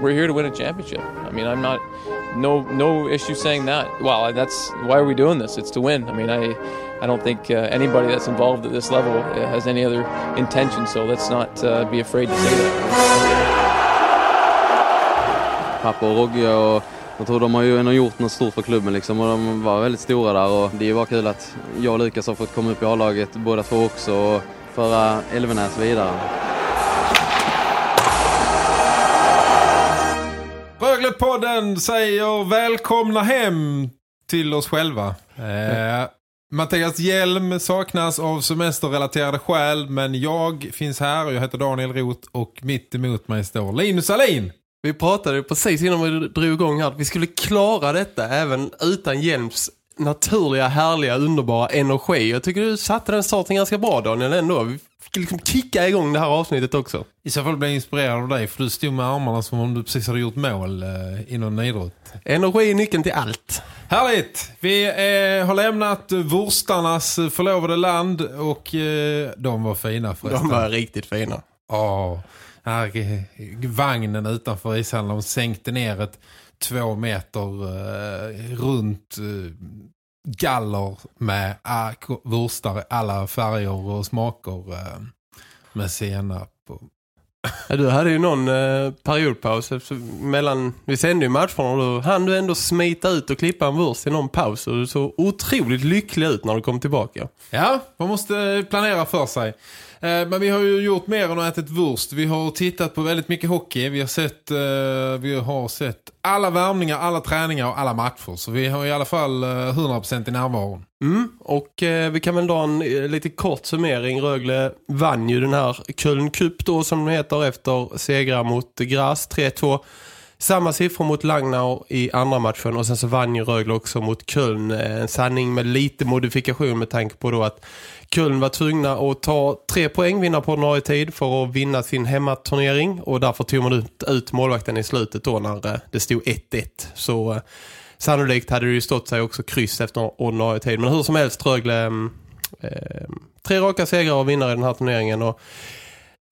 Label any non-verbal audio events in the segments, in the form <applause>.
We're here to win a championship. I mean, I'm not no no issue saying that. Well, that's why are we doing this? It's to win. I mean, I I don't think uh, anybody that's involved at this level uh, has any other intention. So let's not uh, be afraid to say that. Pappa jag tror de har ju ändå gjort något stort för klubben liksom och de var väldigt stora där och det är bara kul att jag och Lukas har fått komma upp i A-laget båda två också och föra Elvenäs vidare. Spelpodden säger välkomna hem till oss själva. Eh, Mattias Hjelm saknas av semesterrelaterade skäl men jag finns här och jag heter Daniel Roth och mitt emot mig står Linus Alin. Vi pratade precis innan vi drog igång här att vi skulle klara detta även utan Hjelms naturliga, härliga, underbara energi. Jag tycker du satte den starten ganska bra Daniel ändå. Vi fick liksom kicka igång det här avsnittet också. I så fall blev jag inspirerad av dig för du stod med armarna som om du precis hade gjort mål eh, inom idrott. Energi är nyckeln till allt. Härligt! Vi eh, har lämnat Wurstarnas förlovade land och eh, de var fina förresten. De var riktigt fina. Ja, här eh, vagnen utanför ishallen de sänkte ner ett två meter eh, runt eh, galler med vurstar i alla färger och smaker eh, med senap. Och... Ja, du hade ju någon eh, periodpaus mellan, vi sände ju matchen och då hann du ändå smita ut och klippa en vurst i någon paus och du såg otroligt lycklig ut när du kom tillbaka. Ja, man måste planera för sig. Eh, men vi har ju gjort mer än att ätit vurst. Vi har tittat på väldigt mycket hockey. Vi har sett, eh, vi har sett alla värmningar, alla träningar och alla matcher. Så vi har i alla fall eh, 100% i närvaron. Mm, och eh, vi kan väl dra en lite kort summering. Rögle vann ju den här Köln Cup då som den heter efter segrar mot Gras 3-2. Samma siffror mot Langnau i andra matchen och sen så vann ju Rögle också mot Köln. Eh, en sanning med lite modifikation med tanke på då att Köln var tvungna att ta tre poäng vinna på ordinarie tid för att vinna sin hemmaturnering och därför tog man ut, ut målvakten i slutet då när eh, det stod 1-1. Så eh, sannolikt hade det ju stått sig också kryss efter ordinarie tid. Men hur som helst Rögle mm, eh, tre raka segrar och vinnare i den här turneringen och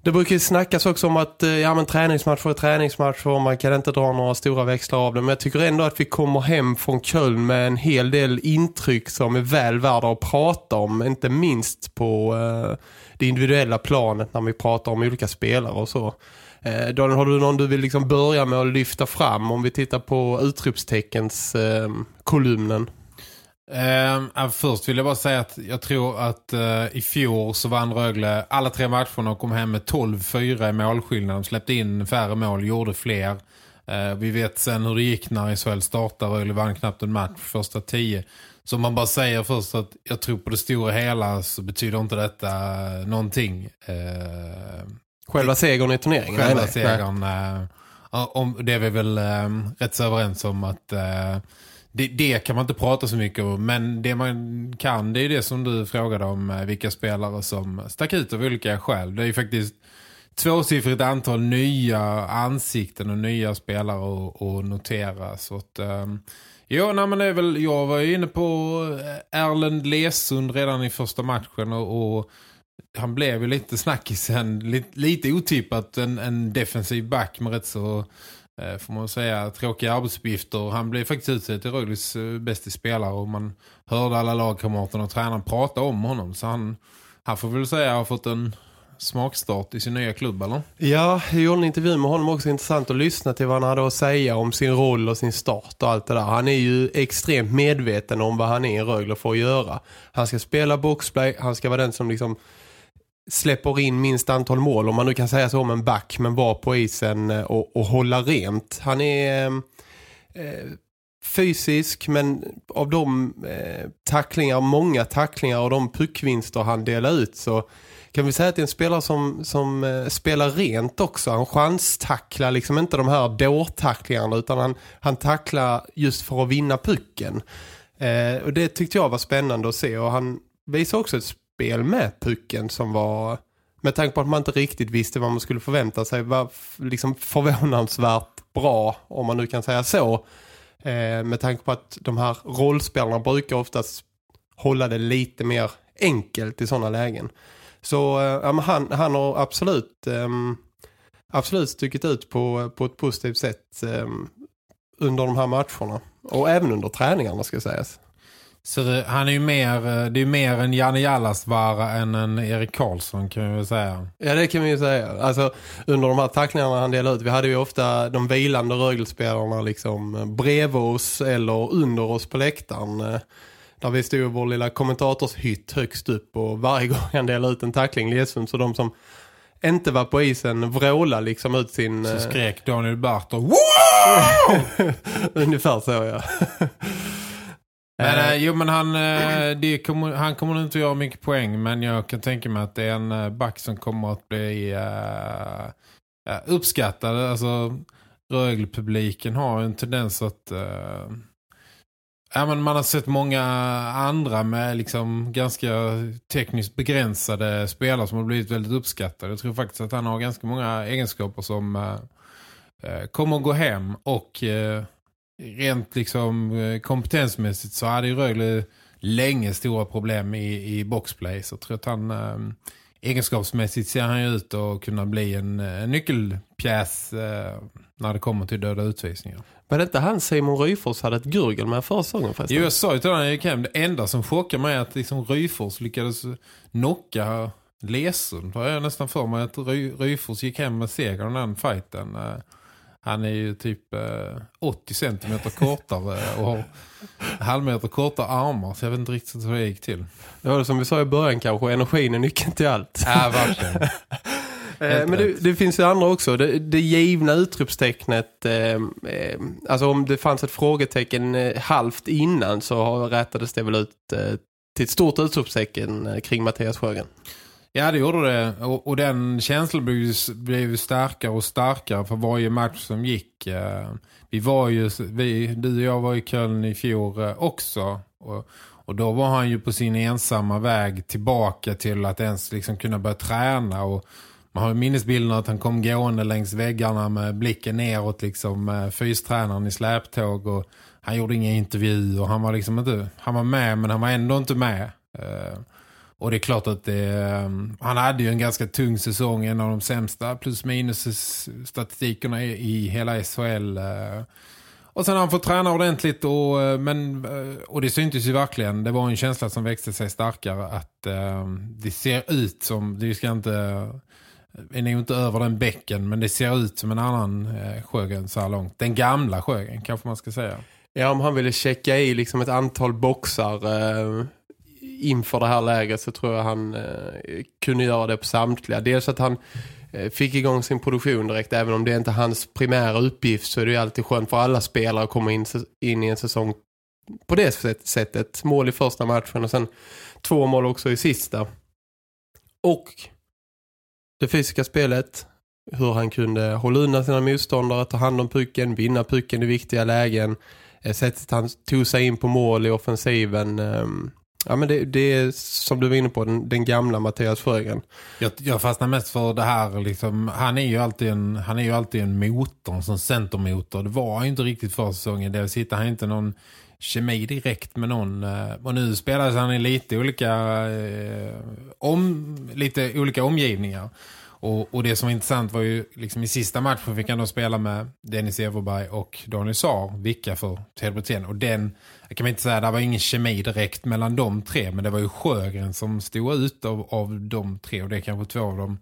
det brukar ju snackas också om att eh, ja, men träningsmatcher är träningsmatcher och man kan inte dra några stora växlar av det. Men jag tycker ändå att vi kommer hem från Köln med en hel del intryck som är väl värda att prata om. Inte minst på eh, det individuella planet när vi pratar om olika spelare och så. Eh, Daniel, har du någon du vill liksom börja med att lyfta fram om vi tittar på utropsteckens eh, kolumnen? Uh, först vill jag bara säga att jag tror att uh, i fjol så vann Rögle alla tre matcherna och kom hem med 12-4 i målskillnad. De släppte in färre mål, gjorde fler. Uh, vi vet sen hur det gick när SHL startade. Rögle vann knappt en match första tio. Så man bara säger först att jag tror på det stora hela så betyder inte detta någonting. Uh, Själva segern i turneringen? Själva nej, segern. Nej. om, det är vi väl rätt så överens om att det, det, kan man inte prata så mycket om. Men det man kan, det är det som du frågade om. Eh, vilka spelare som stack ut av olika skäl. Det är ju faktiskt tvåsiffrigt antal nya ansikten och nya spelare att notera. Så att... Um, nej, men det är väl, jag var ju inne på eh, Erlend Lesund redan i första matchen och, och han blev ju lite snackisen, lite, lite otippat en, en defensiv back med rätt så Eh, får man säga, tråkiga arbetsuppgifter. Han blev faktiskt utsedd till Rögles eh, bästa spelare och man hörde alla lagkamraterna och tränaren prata om honom. Så han, han får väl säga har fått en smakstart i sin nya klubb, eller? Ja, jag gjorde en intervju med honom också intressant att lyssna till vad han hade att säga om sin roll och sin start och allt det där. Han är ju extremt medveten om vad han är i Rögle för att göra. Han ska spela boxplay, han ska vara den som liksom släpper in minst antal mål, om man nu kan säga så om en back, men var på isen eh, och, och hålla rent. Han är... Eh, eh, fysisk men av de eh, tacklingar, många tacklingar och de puckvinster han delar ut så kan vi säga att det är en spelare som, som eh, spelar rent också. Han chanstacklar liksom inte de här dårtacklingarna utan han, han tacklar just för att vinna pucken. Eh, och det tyckte jag var spännande att se och han visar också ett spel med pucken som var med tanke på att man inte riktigt visste vad man skulle förvänta sig var liksom förvånansvärt bra om man nu kan säga så. Eh, med tanke på att de här rollspelarna brukar oftast hålla det lite mer enkelt i sådana lägen. Så eh, han, han har absolut eh, absolut stuckit ut på, på ett positivt sätt eh, under de här matcherna. Och även under träningarna ska sägas. Så det, han är ju mer, eh, det är mer en Janne Jallasvara än en Erik Karlsson kan vi väl säga. Ja det kan vi ju säga. Alltså under de här tacklingarna han delade ut. Vi hade ju ofta de vilande rögelspelarna liksom bredvid oss eller under oss på läktaren. Eh, där vi stod i vår lilla kommentatorshytt högst upp och varje <laughs> gång han delade ut en tackling Lesund så de som inte var på isen vråla liksom ut sin... Så eh, skrek Daniel Barton Wow! <laughs> Ungefär så ja. Men, Eh, eh, jo, men han, eh, kommer, han kommer inte att göra mycket poäng. Men jag kan tänka mig att det är en eh, back som kommer att bli eh, eh, uppskattad. Alltså, Rögle-publiken har en tendens att... eh, ja, men man har sett många andra med liksom ganska tekniskt begränsade spelare som har blivit väldigt uppskattade. Jag tror faktiskt att han har ganska många egenskaper som eh, kommer att gå hem och... eh, rent liksom eh, kompetensmässigt så hade ju Rögle länge stora problem i, i boxplay. Så jag tror att han eh, egenskapsmässigt ser han ju ut att kunna bli en, en nyckelpjäs eh, när det kommer till döda utvisningar. var det inte han Simon Ryfors hade ett gurgel med förra säsongen förresten? Jo, jag sa ju till honom det enda som chockar mig är att liksom Ryfors lyckades knocka Lesund. Har jag nästan för mig att Ry Ryfors gick hem med seger i den fighten. Eh, Han är ju typ eh, 80 centimeter kortare och har halvmeter kortare armar. Så jag vet inte riktigt hur det gick till. Det var det som vi sa i början kanske, energin är nyckeln till allt. Ja, verkligen. <laughs> Eh, men det, det finns ju andra också. Det, det givna utropstecknet, eh, eh, alltså om det fanns ett frågetecken eh, halvt innan så rättades det väl ut eh, till ett stort utropstecken kring Mattias Sjögren. Ja, det gjorde det. Och, och den känslan blev ju, blev starkare och starkare för varje match som gick. Eh, vi var ju, vi, du och jag var i Köln i fjol eh, också. Och, och då var han ju på sin ensamma väg tillbaka till att ens liksom kunna börja träna. Och man har ju minnesbilden att han kom gående längs väggarna med blicken neråt liksom med fystränaren i släptåg. Och han gjorde inga intervjuer han var liksom inte, han var med men han var ändå inte med. Och det är klart att det, ehm, han hade ju en ganska tung säsong, en av de sämsta plus minus statistikerna i, i hela SHL. Eh. Och sen har han fått träna ordentligt och, eh, men, eh, och det syntes ju verkligen. Det var en känsla som växte sig starkare att ehm, det ser ut som, det ska inte, är nog inte över den bäcken men det ser ut som en annan Sjögren så här långt. Den gamla Sjögren kanske man ska säga. Ja, om han ville checka i liksom ett antal boxar eh, inför det här läget så tror jag han eh, kunde göra det på samtliga. Dels att han eh, fick igång sin produktion direkt, även om det inte är hans primära uppgift så är det ju alltid skönt för alla spelare att komma in, in i en säsong på det sättet. Mål i första matchen och sen två mål också i sista. Och det fysiska spelet, hur han kunde hålla undan sina motståndare, ta hand om pucken, vinna pucken i viktiga lägen, eh, sättet han tog sig in på mål i offensiven. Ehm, Ja men det, det är som du var inne på, den, den gamla Mattias Sjögren. Jag, jag fastnar mest för det här liksom, han är ju alltid en, han är ju alltid en motor, som centermotor. Det var ju inte riktigt för säsongen. Det sitter han inte någon kemi direkt med någon. Eh, och nu spelar han i lite olika eh, om, lite olika omgivningar. Och, och det som var intressant var ju liksom i sista matchen fick han då spela med Dennis Everberg och Daniel Saar, Vicka för Telbrotén. Och den, jag kan inte säga, det var ingen kemi direkt mellan de tre, men det var ju Sjögren som stod ut av, av de tre. Och det är kanske två av de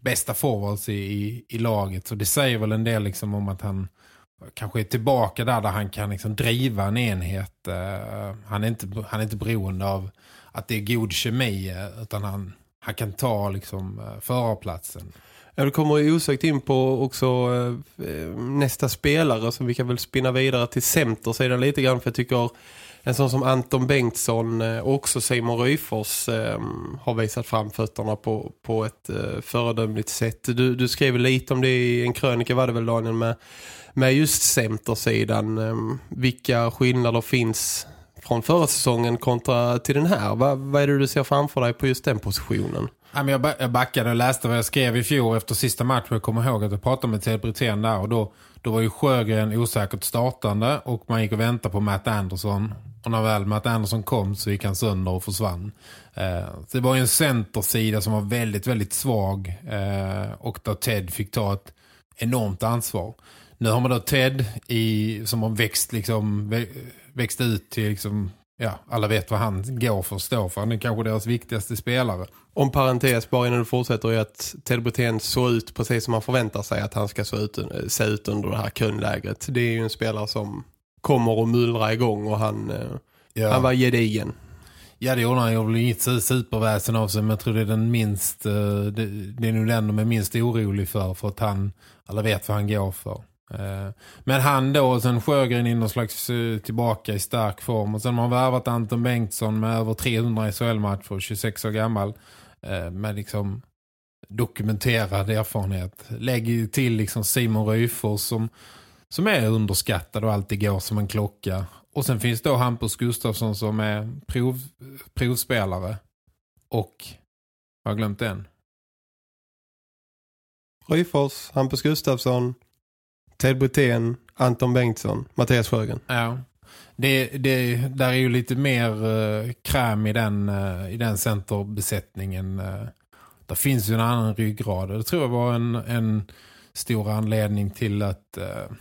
bästa forwards i, i, i laget. Så det säger väl en del liksom om att han kanske är tillbaka där där han kan liksom driva en enhet. Uh, han, är inte, han är inte beroende av att det är god kemi, eh, utan han, han kan ta liksom eh, förarplatsen. Ja, du kommer osökt in på också eh, eh, nästa spelare som vi kan väl spinna vidare till centersidan lite grann för jag tycker en sån som Anton Bengtsson eh, och också Simon Ryfors eh, har visat framfötterna på, på ett eh, föredömligt sätt. Du, du skrev lite om det i en krönika var det väl Daniel med, med just centersidan. Eh, vilka skillnader finns från förra säsongen kontra till den här? Vad, vad är det du ser framför dig på just den positionen? Jag backade och läste vad jag skrev i fjol efter sista matchen. Jag kommer ihåg att jag pratade med Ted Brithén där och då, då var ju Sjögren osäkert startande och man gick och väntade på Matt Anderson. Och när väl Matt Anderson kom så gick han sönder och försvann. Eh, så det var ju en centersida som var väldigt, väldigt svag eh, och där Ted fick ta ett enormt ansvar. Nu har man då Ted i, som har växt, liksom, växt ut till liksom, ja, alla vet vad han går för att stå för. Han är kanske deras viktigaste spelare. Om parentes, bara innan du fortsätter, är att Ted Brithén såg ut precis som man förväntar sig att han ska se ut, se ut under det här kundlägret. Det är ju en spelare som kommer att mullra igång och han, eh, ja. han var gedigen. Ja, det gjorde han. Jag gjorde inget superväsen av sig, men jag tror det är den minst, eh, det, det är nog den de är minst orolig för, för att han, alla vet vad han går för. Eh, men han då, och sen Sjögren in någon slags eh, tillbaka i stark form. Och sen har man värvat Anton Bengtsson med över 300 SHL-matcher, 26 år gammal. Eh, med liksom dokumenterad erfarenhet. Lägger ju till liksom Simon Ryfors som som är underskattad och alltid går som en klocka. Och sen finns då Hampus Gustafsson som är prov, provspelare. Och, har jag glömt den? Ryfors, Hampus Gustafsson, Ted Brithén, Anton Bengtsson, Mattias Sjögren. Ja, det, det, där är ju lite mer uh, kräm i den, uh, i den centerbesättningen. Uh, där finns ju en annan ryggrad. Det tror jag var en, en stor anledning till att uh,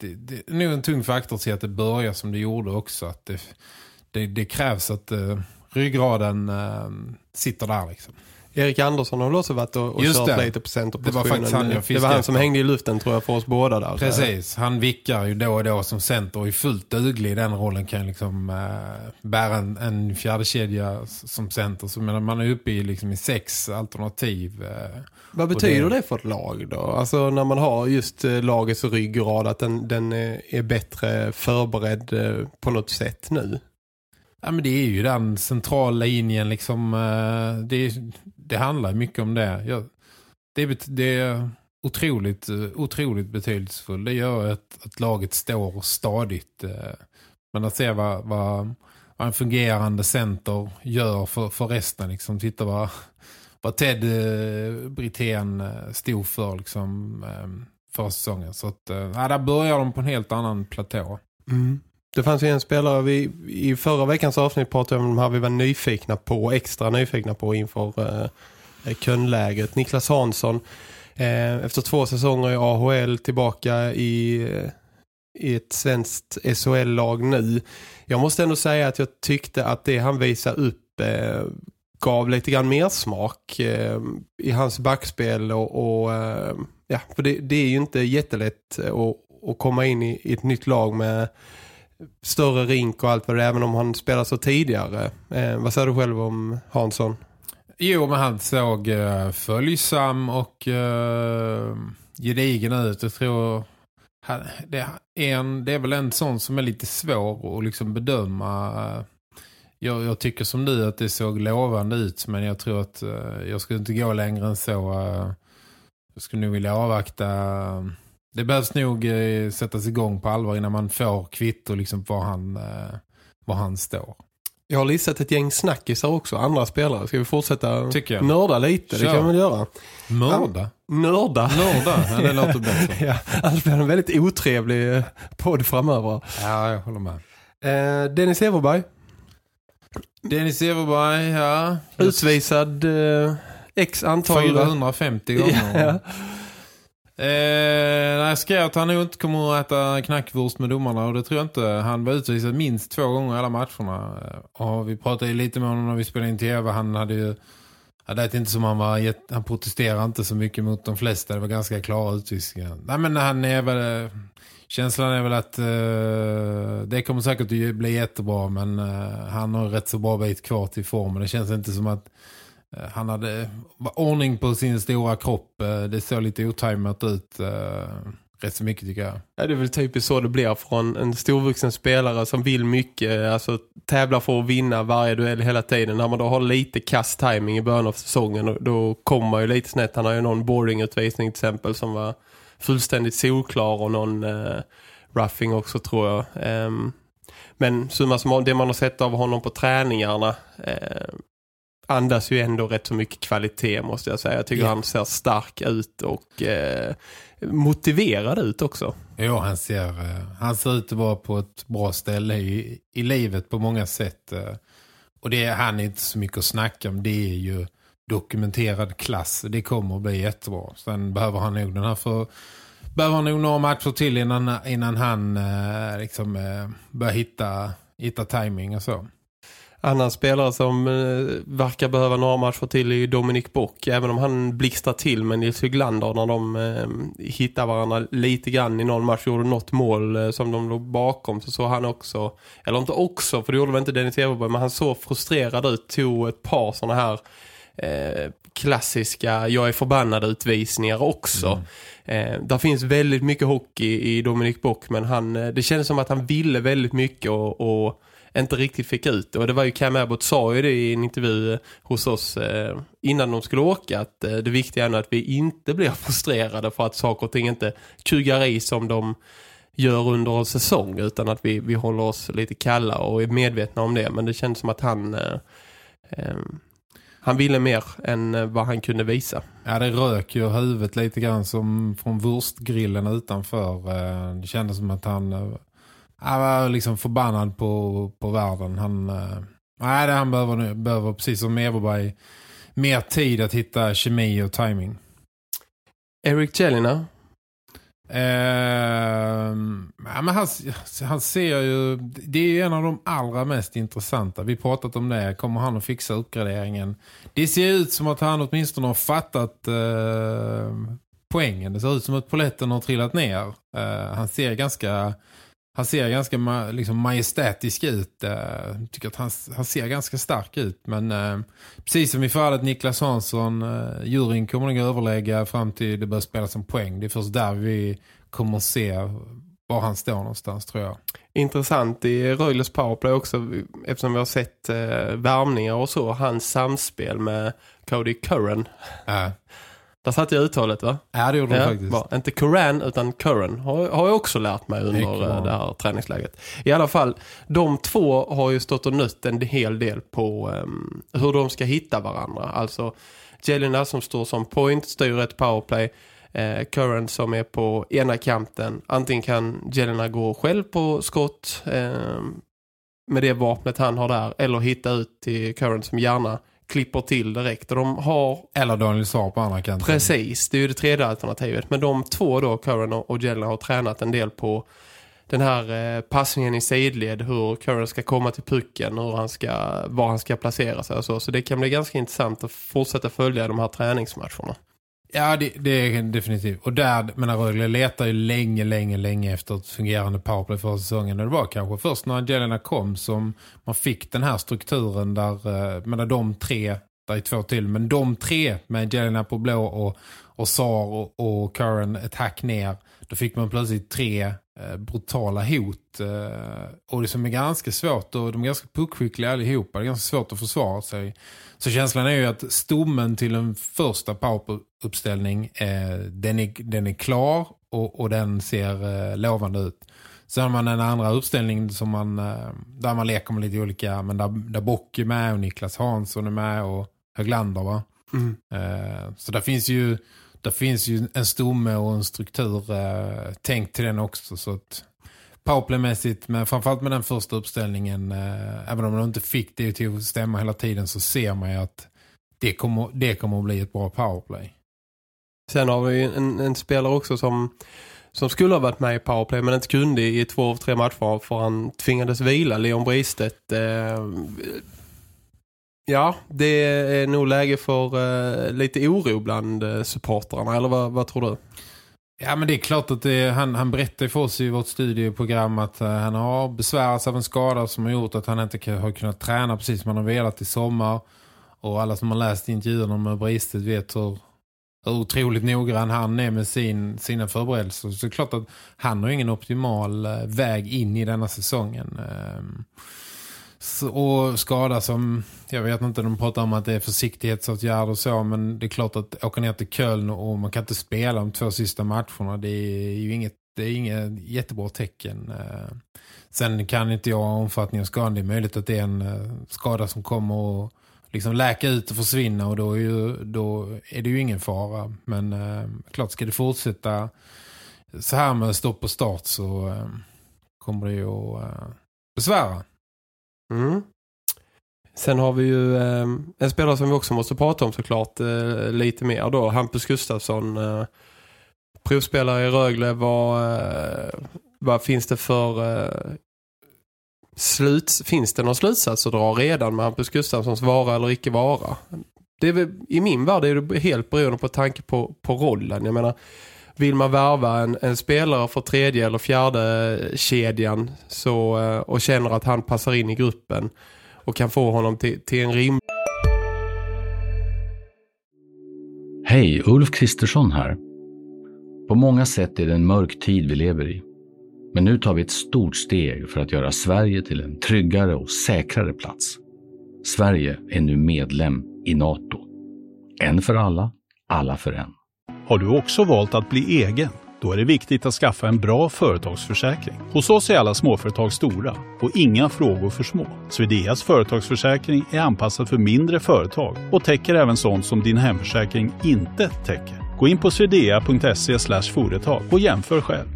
det, det är nog en tung faktor till att det börjar som det gjorde också. Att det, det, det krävs att uh, ryggraden uh, sitter där liksom. Erik Andersson har väl också varit och, och kört lite på centerpositionen. Det var faktiskt han jag Det var han som hängde i luften tror jag för oss båda där. Precis, han vickar ju då och då som center och är fullt duglig i den rollen kan liksom äh, bära en, en fjärde kedja som center. Så menar, man är uppe i, liksom, i sex alternativ. Äh, Vad betyder det... det för ett lag då? Alltså när man har just äh, lagets ryggrad att den, den är bättre förberedd på något sätt nu? Ja, men det är ju den centrala linjen liksom, det, det handlar mycket om det. Jag, det, det är otroligt, eh, otroligt betydelsefullt. Det gör att, att laget står stadigt. Eh. Men att se vad, vad, vad en fungerande center gör för, för resten. Liksom. Titta vad, vad Ted eh, Brithén eh, stod för liksom, förra säsongen. Så att, ja, där börjar de på en helt annan platå. Mm. Det fanns ju en spelare vi, i förra veckans avsnitt pratade om de här vi var nyfikna på, extra nyfikna på inför eh, könläget. Niklas Hansson eh, efter två säsonger i AHL tillbaka i, eh, i ett svenskt SHL-lag nu. Jag måste ändå säga att jag tyckte att det han visade upp eh, gav lite grann mer smak eh, i hans backspel och, och eh, ja, för det, det, är ju inte jättelätt eh, att, att komma in i, i ett nytt lag med större rink och allt vad det är, även om han spelar så tidigare. Eh, vad säger du själv om Hansson? Jo, men han såg eh, följsam och eh, gedigen ut. Jag tror han, det, är en, det är väl en sån som är lite svår att liksom bedöma. Eh, jag, jag, tycker som du att det såg lovande ut, men jag tror att eh, jag skulle inte gå längre än så. Eh, jag skulle nog vilja avvakta... Eh, det behövs nog eh, sättas igång på allvar innan man får kvitto liksom var han, eh, var han står. Jag har listat ett gäng snackisar också, andra spelare. Ska vi fortsätta nörda lite? Kör. Det kan vi göra. Mörda? Nörda. Nörda, ja, det låter bättre. <laughs> ja, annars blir det en väldigt otrevlig eh, podd framöver. Ja, jag håller med. Eh, Dennis Everberg. Dennis Everberg, ja. Utvisad eh, x antal... 450 gånger. ja. Eh, jag skrev att han nog inte kommer att äta knackwurst med domarna och det tror jag inte. Han var utvisad minst två gånger i alla matcherna. Eh, och vi pratade lite med honom när vi spelade in tv. Han hade ju... Ja, det är inte som han var... Han protesterade inte så mycket mot de flesta. Det var ganska klara utvisningar. Nej, men han är väl... Känslan är väl att uh, det kommer säkert att bli jättebra men uh, han har rätt så bra bit kvar till formen. Det känns inte som att Eh, han hade eh, ordning på sin stora kropp. Eh, det såg lite otajmat ut rätt så mycket tycker jag. Ja, det är väl typiskt så det blir från en storvuxen spelare som vill mycket, alltså tävlar för att vinna varje duell hela tiden. När man då har lite kast i början av säsongen, då kommer man ju lite snett. Han har ju någon boardingutvisning till exempel som var fullständigt solklar och någon eh, roughing också tror jag. Eh, men summa som det man har sett av honom på träningarna eh, andas ju ändå rätt så mycket kvalitet måste jag säga. Jag tycker yeah. han ser stark ut och eh, motiverad ut också. Ja, han ser, eh, han ser ut att vara på ett bra ställe i, i livet på många sätt. Eh. Och det är han inte så mycket att snacka om. Det är ju dokumenterad klass. Det kommer att bli jättebra. Sen behöver han nog den här för behöver han nog några matcher till innan, innan han eh, liksom, eh, börjar hitta, hitta timing och så. Annan spelare som eh, verkar behöva några matcher till är Dominik Bock. Även om han blixtrar till med Nils Hyglander när de eh, hittar varandra lite grann i någon match. Gjorde något mål eh, som de låg bakom. Så såg han också, eller inte också för det gjorde väl inte Dennis Everberg. Men han såg frustrerad ut. Tog ett par sådana här eh, klassiska jag är förbannad utvisningar också. Mm. Eh, där finns väldigt mycket hockey i Dominik Bock men han, eh, det kändes som att han ville väldigt mycket och, och inte riktigt fick ut det. Och det var ju Cam Abbott sa ju det i en intervju eh, hos oss eh, innan de skulle åka att eh, det viktiga är att vi inte blir <laughs> frustrerade för att saker och ting inte kugar i som de gör under en säsong utan att vi, vi håller oss lite kalla och är medvetna om det. Men det känns som att han... Eh, eh han ville mer än eh, vad han kunde visa. Ja, det rök ju huvudet lite grann som från vurstgrillen utanför. Det kändes som att han, han var liksom förbannad på, på världen. Han, nej, han behöver, behöver precis som Everberg mer tid att hitta kemi och timing. Eric Jelena Uh, ja, men han, han ser ju det är en av de allra mest intressanta. Vi pratat om det. Kommer han att fixa uppgraderingen? Det ser ut som att han åtminstone har fattat uh, poängen. Det ser ut som att poletten har trillat ner. Uh, han ser ganska han ser ganska ma liksom majestätisk ut. Uh, tycker att han, han ser ganska stark ut. Men uh, precis som i fallet Niklas Hansson, uh, juryn kommer nog överlägga fram till det börjar spelas som poäng. Det är först där vi kommer att se var han står någonstans tror jag. Intressant i Röjles powerplay också eftersom vi har sett uh, värmningar och så. Hans samspel med Cody Curran. Uh. Där satte jag uttalet va? Ja det gjorde ja, faktiskt. Bra. Inte Curran utan Curran har, har jag också lärt mig under det här träningsläget. I alla fall, de två har ju stått och nött en hel del på um, hur de ska hitta varandra. Alltså Jelena som står som point, styr ett powerplay. Eh, Curran som är på ena kanten. Antingen kan Jelena gå själv på skott eh, med det vapnet han har där. Eller hitta ut till Curran som gärna klipper till direkt. Och de har... Eller Daniel Saar på andra kanten. Precis, det är ju det tredje alternativet. Men de två då, Curran och Jelena, har tränat en del på den här eh, passningen i sidled. Hur Curran ska komma till pucken, hur han ska, var han ska placera sig och så. Så det kan bli ganska intressant att fortsätta följa de här träningsmatcherna. Ja, det, det är definitivt. Och där, men Rögle letar ju länge, länge, länge efter ett fungerande powerplay för säsongen. Och det var kanske först när Angelina kom som man fick den här strukturen där, eh, menar de tre, där är två till, men de tre med Angelina på blå och, och Sar och, och Curran ett hack ner. Då fick man plötsligt tre brutala hot. Eh, och det som är ganska svårt, och de är ganska puckskickliga allihopa, det är ganska svårt att försvara sig. Så känslan är ju att stommen till en första poweruppställning eh, den, är, den är klar och, och den ser eh, lovande ut. Sen har man en andra uppställning som man, eh, där man leker med lite olika, men där, där Bock är med och Niklas Hansson är med och Höglander va? Mm. Eh, så där finns ju det finns ju en stomme och en struktur eh, tänkt till den också så att powerplaymässigt, men framförallt med den första uppställningen, eh, även om de inte fick det till att stämma hela tiden så ser man ju att det kommer, det kommer att bli ett bra powerplay. Sen har vi en, en spelare också som, som skulle ha varit med i powerplay men inte kunde i två av tre matcher för han tvingades vila, Leon Bristet. Eh, ja, det är nog läge för uh, lite oro bland uh, supportrarna, eller vad, vad tror du? Ja men det är klart att det, han, han berättade för oss i vårt studieprogram att uh, han har besvärats av en skada som har gjort att han inte har kunnat träna precis som han har velat i sommar. Och alla som har läst intervjuerna med Bristet vet hur, hur otroligt noggrann han är med sin, sina förberedelser. Så det är klart att han har ingen optimal väg in i denna säsongen. Ehm, och skada som, jag vet inte, de pratar om att det är försiktighetsåtgärder och så, men det är klart att åka ner till Köln och man kan inte spela de två sista matcherna, det är ju inget, det är inget jättebra tecken. Eh, sen kan inte jag omfattning av skadan, det är möjligt att det är en eh, skada som kommer att liksom läka ut och försvinna och då är, ju, då är det ju ingen fara. Men eh, klart ska det fortsätta så här med stopp och start så kommer det ju att besvära. Mm. Sen har vi ju eh, en spelare som vi också måste prata om såklart eh, lite mer då. Hampus Gustafsson, eh, provspelare i Rögle. Vad, eh, vad finns det för eh, sluts, finns det någon slutsats att dra redan med Hampus Gustafssons vara eller icke vara? Det är väl, I min värld är det helt beroende på tanke på, på rollen. Jag menar, vill man värva en, en spelare för tredje eller fjärde kedjan så, eh, och känner att han passar in i gruppen och kan få honom till, till en rim. Hej, Ulf Kristersson här. På många sätt är det en mörk tid vi lever i. Men nu tar vi ett stort steg för att göra Sverige till en tryggare och säkrare plats. Sverige är nu medlem i NATO. En för alla, alla för en. Har du också valt att bli egen? Då är det viktigt att skaffa en bra företagsförsäkring. Hos oss är alla småföretag stora och inga frågor för små. Swedeas företagsförsäkring är anpassad för mindre företag och täcker även sånt som din hemförsäkring inte täcker. Gå in på swedea.se företag och jämför själv.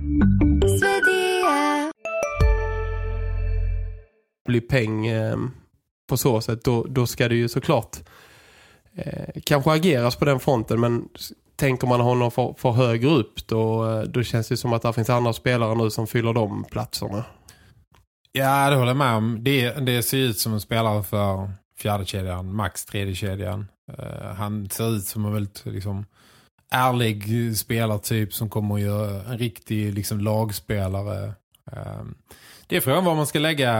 Blir peng eh, på så sätt, då, då ska det ju såklart eh, kanske ageras på den fronten men tänker man honom för, för högre upp då, eh, då känns det som att det finns andra spelare nu som fyller de platserna. Ja, det håller jag med om. Det, det ser ut som en spelare för fjärde kedjan, max tredje kedjan. Uh, han ser ut som en väldigt liksom, ärlig spelartyp som kommer att göra en riktig liksom, lagspelare. Uh, det är frågan vad man ska lägga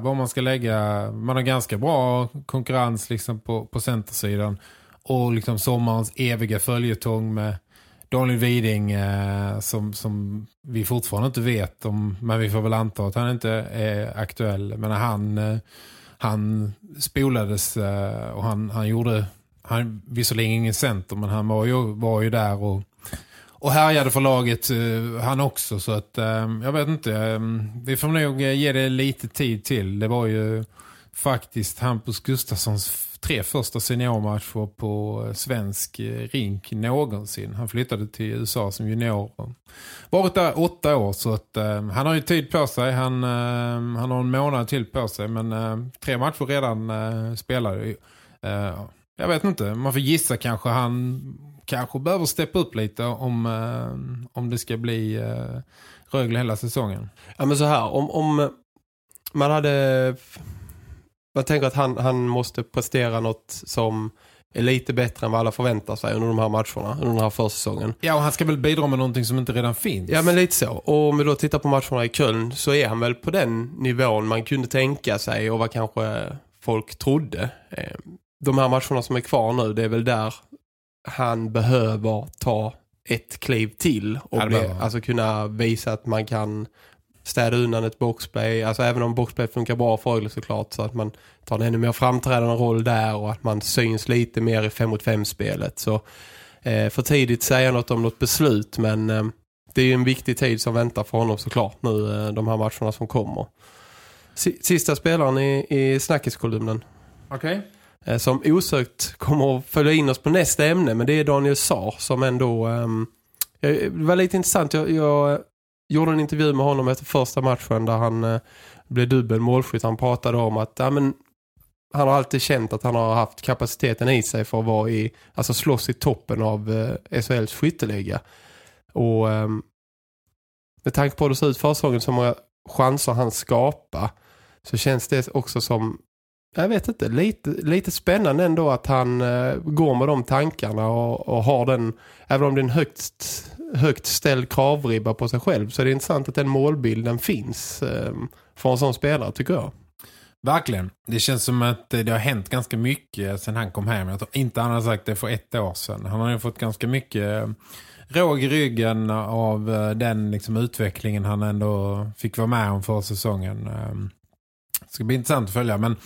var man ska lägga. Man har ganska bra konkurrens liksom, på, på centersidan och liksom sommarens eviga följetong med Daniel Widing eh, som, som vi fortfarande inte vet om, men vi får väl anta att han inte är aktuell. Men han, eh, han spolades eh, och han, han gjorde, han visserligen ingen center men han var ju, var ju där och, och härjade för laget eh, han också. Så att eh, jag vet inte, eh, vi får nog eh, ge det lite tid till. Det var ju faktiskt Hampus Gustafssons tre första seniormatcher på eh, svensk eh, rink någonsin. Han flyttade till USA som junior. Varit där åtta år så att uh, han har ju tid på sig. Han, uh, han har en månad till på sig men uh, tre matcher redan uh, spelade. jag vet inte, man får gissa kanske han kanske behöver steppa upp lite om, om det ska bli Rögle hela säsongen. Ja men så här, om, om man hade man tänker att han, han måste prestera något som är lite bättre än vad alla förväntar sig under de här matcherna, under den här försäsongen. Ja, och han ska väl bidra med någonting som inte redan finns. Ja, men lite så. Och om vi då tittar på matcherna i Köln så är han väl på den nivån man kunde tänka sig och vad kanske folk trodde. Eh, de här matcherna som är kvar nu, det är väl där han behöver ta ett kliv till och bli, alltså kunna visa att man kan städa undan ett boxplay. Alltså även om boxplay funkar bra för Rögle såklart så att man tar en ännu mer framträdande roll där och att man syns lite mer i 5 mot 5 spelet. Så eh, för tidigt säga något om något beslut men eh, det är ju en viktig tid som väntar för honom såklart nu eh, de här matcherna som kommer. Sista spelaren i, i snackiskolumnen. Okej. Okay. Eh, som osökt kommer att följa in oss på nästa ämne men det är Daniel Saar som ändå... Um, det var lite intressant. Jag, jag gjorde en intervju med honom efter första matchen där han eh, blev dubbel målskytt. Han pratade om att ja, men, han har alltid känt att han har haft kapaciteten i sig för att vara i, alltså slåss i toppen av eh, SHLs skytteliga. Och eh, med tanke på hur det ser ut försäsongen så många chanser han skapar så känns det också som jag vet inte, lite, lite spännande ändå att han eh, går med de tankarna och, och, har den, även om det är en högt, högt ställd kravribba på sig själv så är det intressant att den målbilden finns ehm, för en sån spelare tycker jag. Verkligen. Det känns som att eh, det har hänt ganska mycket eh, sedan han kom hem. Jag tror inte han har sagt det för ett år sedan. Han har ju fått ganska mycket eh, råg i ryggen av den liksom, utvecklingen han ändå fick vara med om för säsongen. Ehm, det ska bli intressant att följa. Men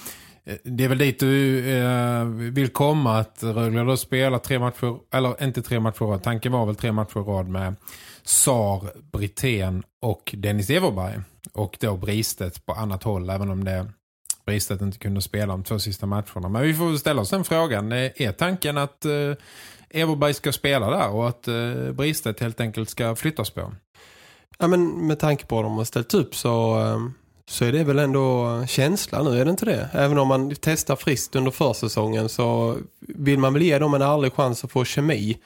Eh, det är väl dit du eh, vill komma att Rögle då spelar tre matcher, eller inte tre matcher rad. Tanken var väl tre matcher rad med Sar, Britten och Dennis Everberg. Och då Bristet på annat håll, även om det Bristet inte kunde spela de två sista matcherna. Men vi får ställa oss den frågan. Eh, är tanken att eh, Everberg ska spela där och att eh, Bristet helt enkelt ska flyttas på? Ja, men med tanke på vad de har ställt upp så, eh, så är det väl ändå känsla nu, är det inte det? Även om man testar friskt under försäsongen så vill man väl ge dem en ärlig chans att få kemi.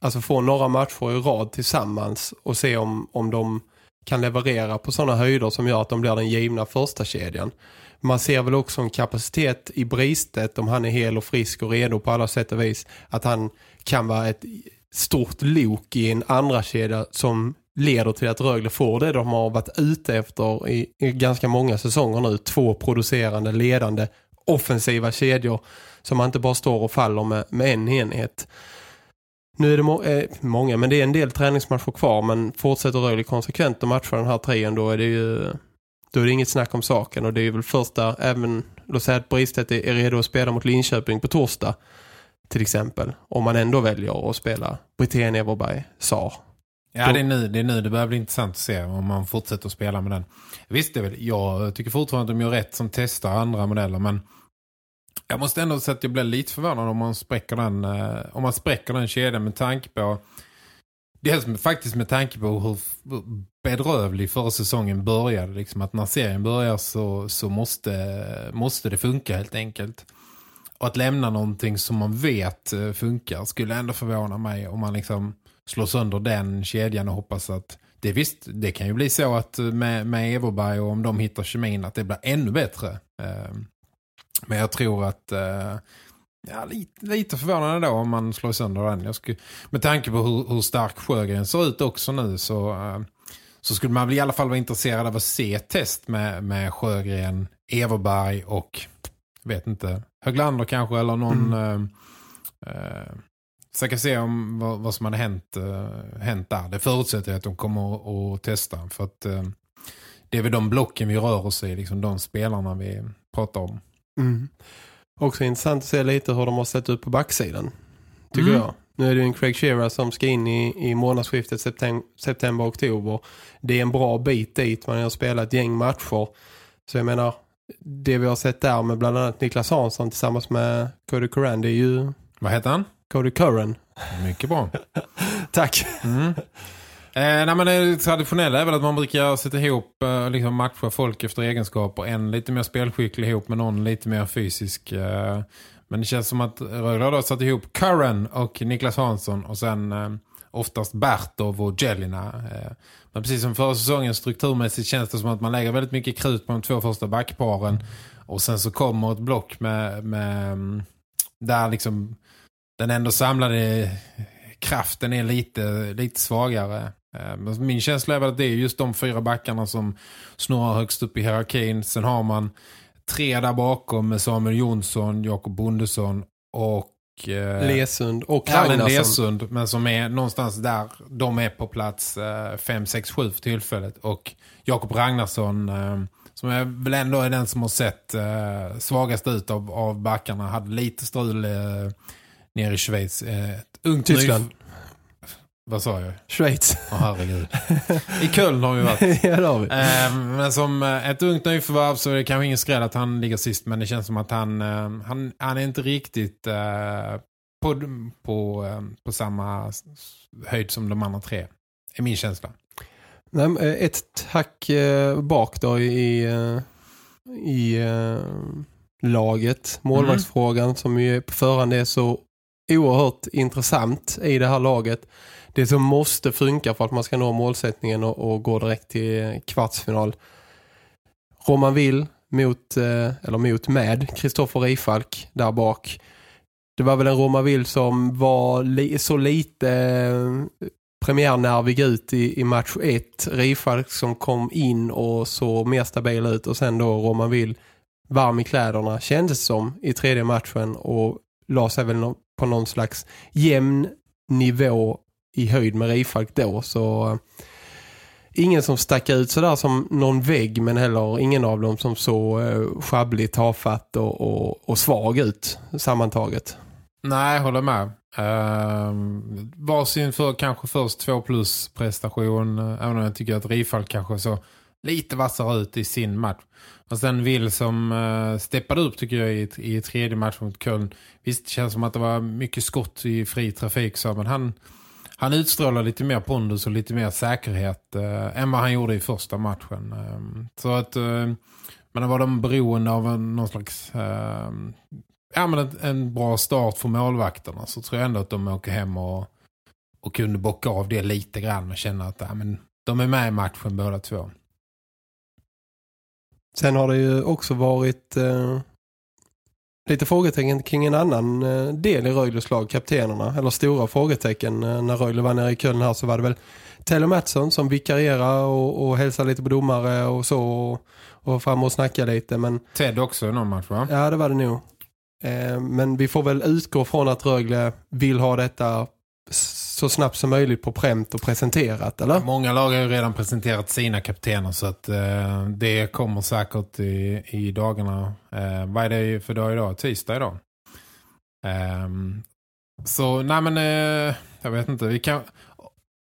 Alltså få några matcher i rad tillsammans och se om, om de kan leverera på sådana höjder som gör att de blir den givna första kedjan. Man ser väl också en kapacitet i bristet om han är hel och frisk och redo på alla sätt och vis. Att han kan vara ett stort lok i en andra kedja som leder till att Rögle får det de har varit ute efter i, i ganska många säsonger nu. Två producerande, ledande, offensiva kedjor som man inte bara står och faller med, med en enhet. Nu är det må eh, många, men det är en del träningsmatcher kvar. Men fortsätter Rögle konsekvent att matcha den här trean då är det ju då är det inget snack om saken. Och det är väl första, även låt säga att Bristet är redo att spela mot Linköping på torsdag till exempel. Om man ändå väljer att spela Britten Everberg, Sar. Ja, det är, nu, det är nu det börjar bli intressant att se om man fortsätter att spela med den. Visst, det väl, jag tycker fortfarande att de gör rätt som testar andra modeller, men jag måste ändå säga att jag blir lite förvånad om man spräcker den, eh, om man spräcker den kedjan med tanke på Dels faktiskt med tanke på hur bedrövlig förra säsongen började. Liksom att när serien börjar så, så måste, måste det funka helt enkelt. Och att lämna någonting som man vet eh, funkar skulle ändå förvåna mig om man liksom slår sönder den kedjan och hoppas att det visst, det kan ju bli så att med, med Everberg och om de hittar kemin att det blir ännu bättre. Ehm, men jag tror att eh, ja, lite, lite förvånande då om man slår sönder den. Jag skulle, med tanke på hur, hur stark Sjögren ser ut också nu så, uh, så skulle man väl i alla fall vara intresserad av att se test med, med Sjögren, Everberg och vet inte, Höglander kanske eller någon... Mm. Uh, kan se om vad, vad som hade hänt, uh, hänt där. Det förutsätter jag att de kommer att testa. För att uh, det är väl de blocken vi rör oss i. Liksom de spelarna vi pratar om. Mm. Också intressant att se lite hur de har sett ut på backsidan. Tycker mm. jag. Nu är det ju en Craig Shearer som ska in i, i månadsskiftet september-oktober. Det är en bra bit dit. Man har spelat ett gäng matcher. Så jag menar, det vi har sett där med bland annat Niklas Hansson tillsammans med Cody Curran, det är ju... Vad heter han? Cody Curran. Mycket bra. <laughs> Tack. Mm. Eh, nej, men det traditionella är väl att man brukar sätta ihop eh, liksom matcha folk efter egenskaper. En lite mer spelskicklig ihop med någon lite mer fysisk. Eh, men det känns som att Rögle har satt ihop Curran och Niklas Hansson och sen eh, oftast Bertov och Jelina. Eh, men precis som förra säsongen strukturmässigt känns det som att man lägger väldigt mycket krut på de två första backparen. Och sen så kommer ett block med, med mm, där liksom den ändå samlade kraften är lite, lite svagare. Eh, min känsla är väl att det är just de fyra backarna som snurrar högst upp i hierarkin. Sen har man tre där bakom med Samuel Jonsson, Jakob Bondesson och eh, Lesund och Ragnarsson. Lesund, men som är någonstans där de är på plats 5, 6, 7 för tillfället. Och Jakob Ragnarsson eh, som är väl ändå är den som har sett svagast ut av, av backarna. Hade lite strul nere i Schweiz. Eh, ett ungt Tyskland. Vad sa jag? Schweiz. Åh, herregud. I Köln har vi varit. <laughs> ja, det har vi. Eh, men som eh, ett ungt nyförvärv så är det kanske ingen skräll att han ligger sist. Men det känns som att han, eh, han, han är inte riktigt eh, på, på, på samma höjd som de andra tre. är min känsla. Nej, ett hack bak då i, i laget. Målvaktsfrågan mm. som ju på förhand är så oerhört intressant i det här laget. Det som måste funka för att man ska nå målsättningen och, och gå direkt till kvartsfinal. Roman Will mot, eh, eller mot med Kristoffer Rifalk där bak. Det var väl en Roman Will som var li så lite eh, premiärnervig ut i, i match 1. Rifalk som kom in och så mer stabil ut och sen då Roman Will varm i kläderna kändes som i tredje matchen och la sig väl på någon slags jämn nivå i höjd med Rifalk då så eh, ingen som stack ut sådär som någon vägg men heller ingen av dem som så eh, schabbligt, tafatt och, och, och svag ut sammantaget. Nej, jag håller med. Uh, varsin för kanske först två plus prestation. Eh, även om jag tycker att Rifalk kanske så lite vassare ut i sin match. Och sen Will som uh, steppade upp tycker jag i, i tredje match mot Köln. Visst, det känns som att det var mycket skott i fri trafik så, men han, han utstrålar lite mer pondus och lite mer säkerhet uh, än vad han gjorde i första matchen. Uh, så att uh, men var de beroende av någon slags ehm, ja, men en, en, bra start för målvakterna så tror jag ändå att de åker hem och, och kunde bocka av det lite grann och känna att ja, men de är med i matchen båda två. Sen har det ju också varit eh, lite frågetecken kring en annan eh, del i Röjles lag, kaptenerna. Eller stora frågetecken. Eh, när Röjle var nere i Köln här så var det väl Taylor Mattsson som vikarierar och, och hälsar lite på domare och så. Och, och fram och snacka lite. Men... Ted också någon match va? Ja, det var det nog. Eh, men vi får väl utgå från att Rögle vill ha detta så snabbt som möjligt på prämt och presenterat, eller? Många lag har ju redan presenterat sina kaptener så att eh, det kommer säkert i, i dagarna. Eh, vad är det för dag idag? Tisdag idag. Eh, så, nej men eh, jag vet inte. Vi kan,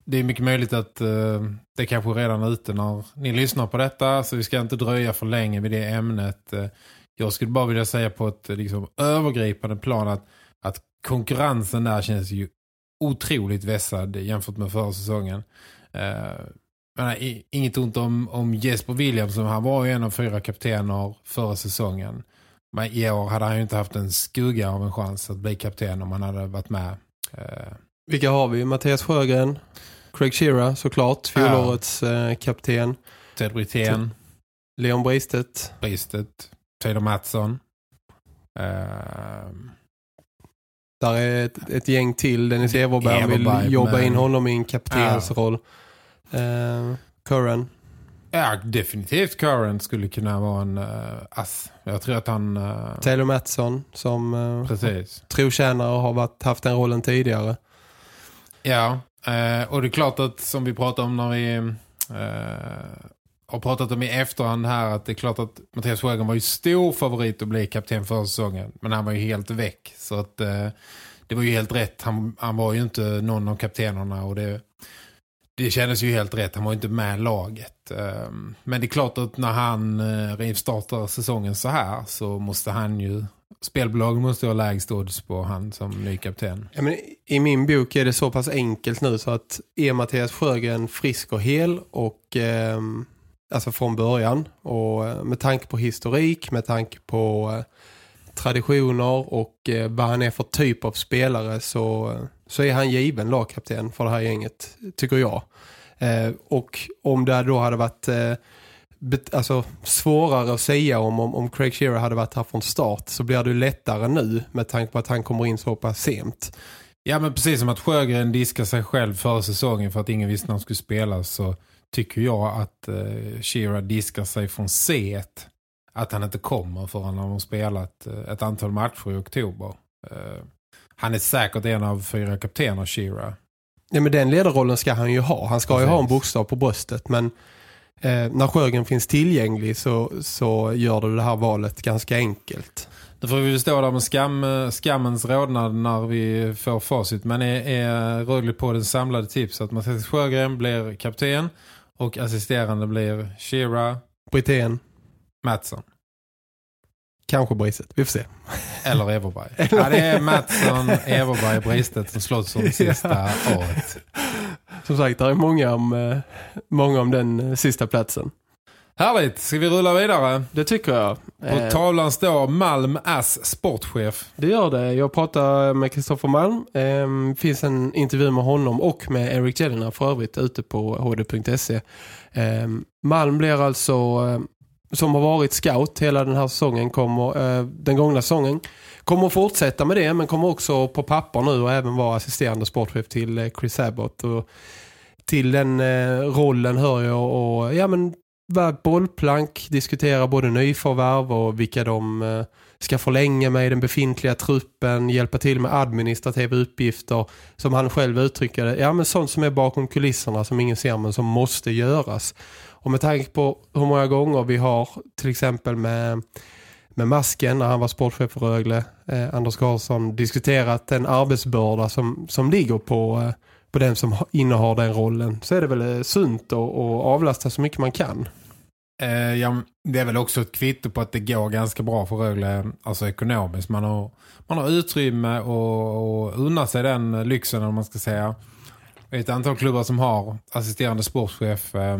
det är mycket möjligt att eh, det kanske redan är ute när ni lyssnar på detta så vi ska inte dröja för länge vid det ämnet. Eh, jag skulle bara vilja säga på ett liksom, övergripande plan att, att konkurrensen där känns ju otroligt vässad jämfört med förra säsongen. Uh, men, inget ont om, om Jesper Williamson. Han var ju en av fyra kaptener förra säsongen. Men i år hade han ju inte haft en skugga av en chans att bli kapten om han hade varit med. Uh, Vilka har vi? Mattias Sjögren, Craig Shearer såklart, fjolårets ja. kapten. Ted Brithén. Leon Bristet. Bristet. Taylor Mattsson. Uh, där är ett, ett gäng till. Dennis Everberg, Everberg vill jobba men... in honom i en kaptensroll. Ja. Uh, Curran. Ja, definitivt Curran skulle kunna vara en uh, ass. Jag tror att han... Uh... Taylor Mattsson som uh, Precis. trotjänare har varit, haft den rollen tidigare. Ja, uh, och det är klart att som vi pratade om när vi har pratat om i efterhand här att det är klart att Mattias Sjögren var ju stor favorit att bli kapten för säsongen. Men han var ju helt väck. Så att eh, det var ju helt rätt. Han, han var ju inte någon av kaptenerna och det, det kändes ju helt rätt. Han var ju inte med laget. Eh, men det är klart att när han eh, rivstartar säsongen så här så måste han ju spelbolagen måste ha lägst odds på han som ny kapten. Ja, men I min bok är det så pass enkelt nu så att är Mattias Sjögren frisk och hel och eh, alltså från början och eh, med tanke på historik, med tanke på eh, traditioner och eh, vad han är för typ av spelare så, så är han given lagkapten för det här gänget, tycker jag. och om det då hade varit alltså, svårare att säga om, om, om Craig Shearer hade varit här från start så blir det lättare nu med tanke på att han kommer in så pass sent. Ja men precis som att Sjögren diskar sig själv för säsongen för att ingen visste när han skulle spela så tycker jag att eh, Shira diskar sig från C att han inte kommer förrän han har spelat eh, ett antal matcher i oktober. Eh, han är säkert en av fyra kaptener, Shira. Ja, men den ledarrollen ska han ju ha. Han ska Precis. ju ha en bokstav på bröstet, men eh, när Sjögren finns tillgänglig så, så gör det det här valet ganska enkelt. Då får vi stå där med skam, skammens rådnad när vi får facit. Men är, är Rögle på den samlade tips att Mattias Sjögren blir kapten och assisterande blir Shira. Britten. Mattsson. Kanske Bristet, vi får se. Eller Everberg. <laughs> ja, det är Mattsson, Everberg och Bristet som slåss som <laughs> sista året. Som sagt, det är många om, eh, många om den eh, sista platsen. Härligt, ska vi rulla vidare? Det tycker jag. På eh, tavlan står Malm Ass sportchef. Det gör det. Jag pratar med Kristoffer Malm. Eh, finns en intervju med honom och med Eric Jellina för övrigt ute på hd.se. Eh, Malm blir alltså, eh, som har varit scout hela den här säsongen, kommer, eh, den gångna säsongen, kommer fortsätta med det men kommer också på papper nu och även vara assisterande sportchef till Chris Abbott. Och till den rollen hör jag och ja men bollplank, diskutera både nyförvärv och vilka de eh, ska förlänga med i den befintliga truppen, hjälpa till med administrativa uppgifter som han själv uttrycker det. Ja men sånt som är bakom kulisserna som ingen ser men som måste göras. Och med tanke på hur många gånger vi har till exempel med, med Masken när han var sportchef för Rögle, eh, Anders Karlsson, diskuterat den arbetsbörda som, som ligger på, eh, på den som innehar den rollen så är det väl eh, sunt att avlasta så mycket man kan. Eh, ja, det är väl också ett kvitto på att det går ganska bra för Rögle eh, alltså ekonomiskt. Man har, man har utrymme och, och unna sig den lyxen om man ska säga. Det är ett antal klubbar som har assisterande sportchef eh,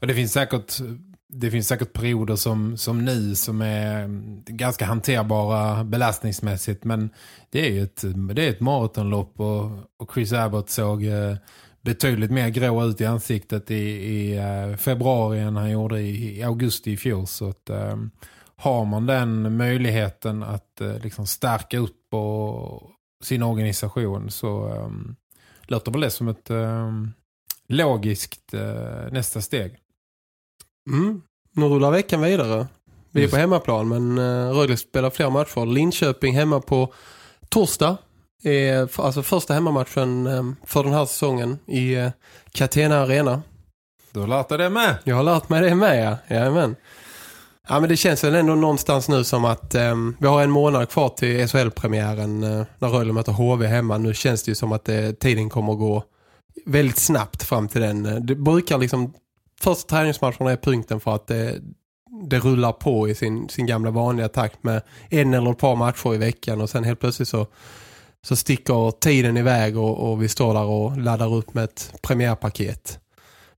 och det finns säkert det finns säkert perioder som, som nu som är ganska hanterbara belastningsmässigt men det är ju ett, det är ett maratonlopp och, och Chris Abbott såg eh, betydligt mer grå ut i ansiktet i, i eh, februari än han gjorde i, i augusti i fjol. Så att, eh, har man den möjligheten att eh, liksom stärka upp och, sin organisation så um, låter väl det som ett um, logiskt uh, nästa steg. Mm. Nu rullar veckan vidare. Vi är på hemmaplan men uh, Rögle spelar fler matcher. Linköping hemma på torsdag är alltså första hemmamatchen ehm, för den här säsongen i eh, Catena Arena. Du har lärt dig det med? Jag har lärt mig det med, ja. Jajamän. Ja, men det känns väl ändå någonstans nu som att um, vi har en månad kvar till SHL-premiären uh, när Rögle möter HV hemma. Nu känns det ju som att uh, tiden kommer att gå väldigt snabbt fram till den. Det brukar liksom, första träningsmatcherna är punkten för att det, det rullar på i sin, sin gamla vanliga takt med en eller ett par matcher i veckan och sen helt plötsligt så så sticker tiden iväg och, och vi står där och laddar upp med ett premiärpaket.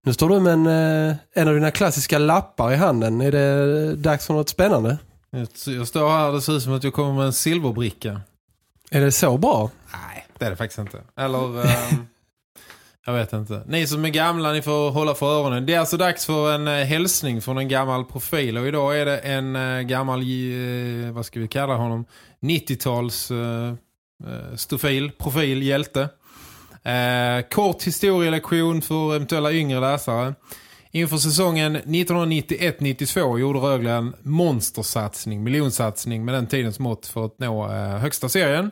Nu står du med en, eh, en av dina klassiska lappar i handen. Är det dags för något spännande? Jag står här det ser ut som att jag kommer med en silverbricka. Är det så bra? Nej, det är det faktiskt inte. Eller... Um, <laughs> jag vet inte. Ni som är gamla, ni får hålla för öronen. Det är alltså dags för en eh, hälsning från en gammal profil. Och idag är det en eh, gammal, eh, vad ska vi kalla honom? 90-tals Eh, stofil, profil, hjälte. Eh, kort historielektion för eventuella yngre läsare. Inför säsongen 1991-92 gjorde Rögle en monstersatsning, miljonsatsning med den tidens mått för att nå eh, högsta serien.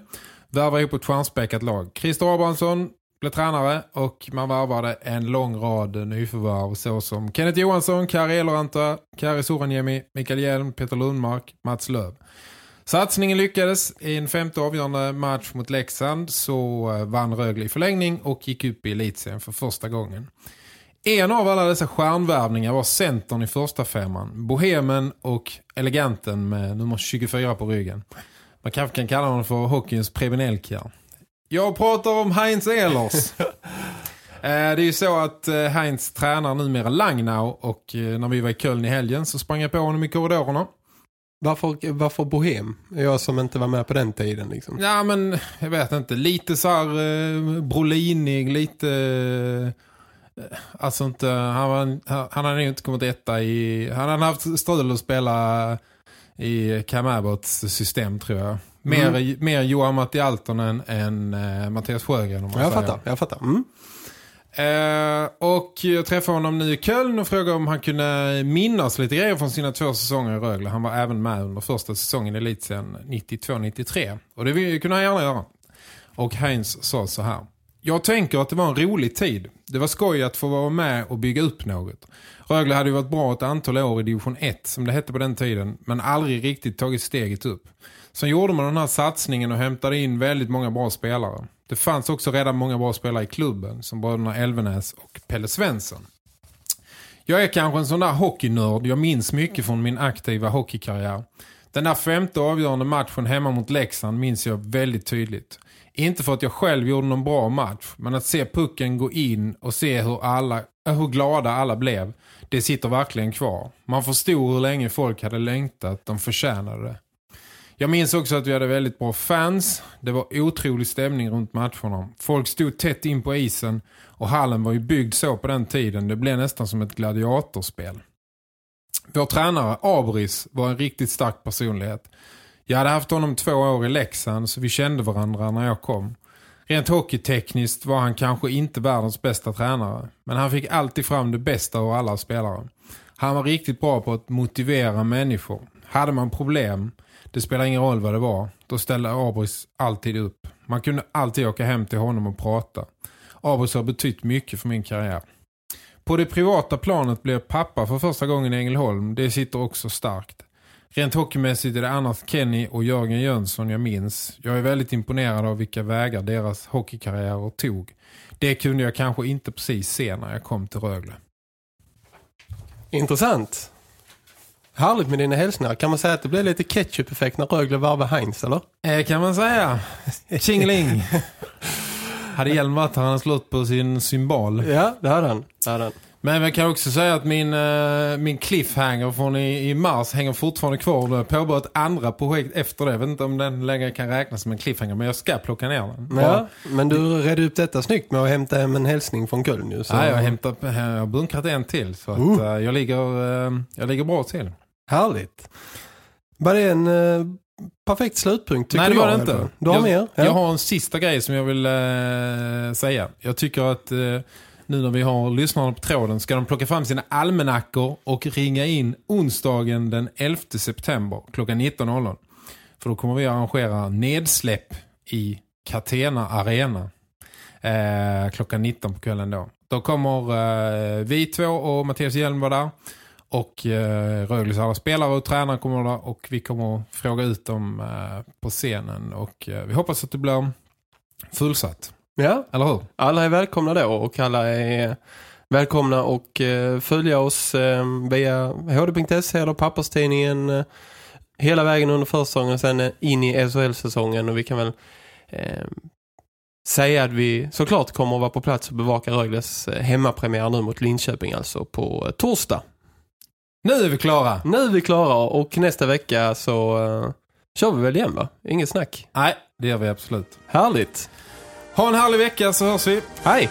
Värvade ihop ett stjärnspäckat lag. Christer Abrahamsson blev tränare och man varvade en lång rad nyförvärv såsom Kenneth Johansson, Kari Eloranta, Kari Soranjemi, Mikael Hjelm, Peter Lundmark, Mats Löv. Satsningen lyckades. I en femte avgörande match mot Leksand så eh, vann Rögle i förlängning och gick upp i elitserien för första gången. En av alla dessa stjärnvärvningar var centern i första femman. Bohemen och eleganten med nummer 24 på ryggen. Man kanske kan kalla honom för hockeyns Prevenelkar. Jag pratar om Heinz Ehlers. <laughs> Eh, det är ju så att eh, Heinz tränar numera Langnau och när vi var i Köln i helgen så sprang jag på honom i korridorerna. Varför, varför bohem? Jag som inte var med på den tiden liksom. Ja men jag vet inte. Lite så här eh, brolinig, lite... Eh, alltså inte... Han, var, han hade inte kommit etta i... Han hade haft strul att spela i Cam Abbotts system tror jag. Mer, mm. mer Johan Matti Altonen än eh, Mattias Sjögren om man jag Fattar, jag fattar. Mm. Eh, och jag träffade honom nu i Köln och frågade om han kunde minnas lite grejer från sina två säsonger i Rögle. Han var även med under första säsongen i Elitsen 92-93. Och det kunde han gärna göra. Och Heinz sa så här. Jag tänker att det var en rolig tid. Det var skoj att få vara med och bygga upp något. Rögle hade ju varit bra ett antal år i division 1 som det hette på den tiden. Men aldrig riktigt tagit steget upp. Sen gjorde man den här satsningen och hämtade in väldigt många bra spelare. Det fanns också redan många bra spelare i klubben som bröderna Elvenäs och Pelle Svensson. Jag är kanske en sån där hockeynörd. Jag minns mycket från min aktiva hockeykarriär. Den där femte avgörande matchen hemma mot Leksand minns jag väldigt tydligt. Inte för att jag själv gjorde någon bra match, men att se pucken gå in och se hur, alla, eh, hur glada alla blev, det sitter verkligen kvar. Man förstod hur länge folk hade längtat, de förtjänade det. Jag minns också att vi hade väldigt bra fans. Det var otrolig stämning runt matcherna. Folk stod tätt in på isen och hallen var ju byggd så på den tiden. Det blev nästan som ett gladiatorspel. Vår tränare, Abris, var en riktigt stark personlighet. Jag hade haft honom två år i Leksand så vi kände varandra när jag kom. Rent hockeytekniskt var han kanske inte världens bästa tränare. Men han fick alltid fram det bästa av alla spelare. Han var riktigt bra på att motivera människor. Hade man problem, det spelar ingen roll vad det var, då ställde Abris alltid upp. Man kunde alltid åka hem till honom och prata. Abris har betytt mycket för min karriär. På det privata planet blev pappa för första gången i Ängelholm. Det sitter också starkt. Rent hockeymässigt är det annars Kenny och Jörgen Jönsson jag minns. Jag är väldigt imponerad av vilka vägar deras hockeykarriärer tog. Det kunde jag kanske inte precis se när jag kom till Rögle. Intressant. Härligt med dina hälsningar. Kan man säga att det blev lite ketchup-effekt när Rögle varvade Heinz, eller? Eh, kan man säga. Tjingeling. <laughs> hade Hjelm han hade slått på sin symbol. Ja, det hade han. Det hade han. Men jag kan också säga att min, uh, min cliffhanger från i, i mars hänger fortfarande kvar. Jag påbörjat ett andra projekt efter det. Jag vet inte om den längre kan räknas som en cliffhanger. Men jag ska plocka ner den. Ja, men du redde upp detta snyggt med att hämta hem en hälsning från Köln. Så... Ja, jag har, hämtat, jag har bunkrat en till. Så att, uh. Uh, jag, ligger, uh, jag ligger bra till. Härligt. Var det en uh, perfekt slutpunkt tycker Nej, det var det inte. Du har jag, mer? Ja. Jag har en sista grej som jag vill uh, säga. Jag tycker att uh, nu när vi har lyssnarna på tråden ska de plocka fram sina almanackor och ringa in onsdagen den 11 september klockan 19.00. För då kommer vi att arrangera nedsläpp i Catena Arena eh, klockan 19 på kvällen då. Då kommer eh, vi två och Mattias Hjelm vara där. Och eh, Rögles alla spelare och tränare kommer där och vi kommer att fråga ut dem eh, på scenen. Och eh, vi hoppas att det blir fullsatt. Ja, eller hur? Alla är välkomna då och alla är välkomna och eh, följa oss eh, via hd.se eller papperstidningen eh, hela vägen under försäsongen och sen in i SHL-säsongen och vi kan väl eh, säga att vi såklart kommer att vara på plats och bevaka Rögles hemmapremiär nu mot Linköping alltså på torsdag. Nu är vi klara! Nu är vi klara och nästa vecka så uh, kör vi väl igen va? Inget snack. Nej, det gör vi absolut. Härligt! Ha en härlig vecka så hörs vi. Hej!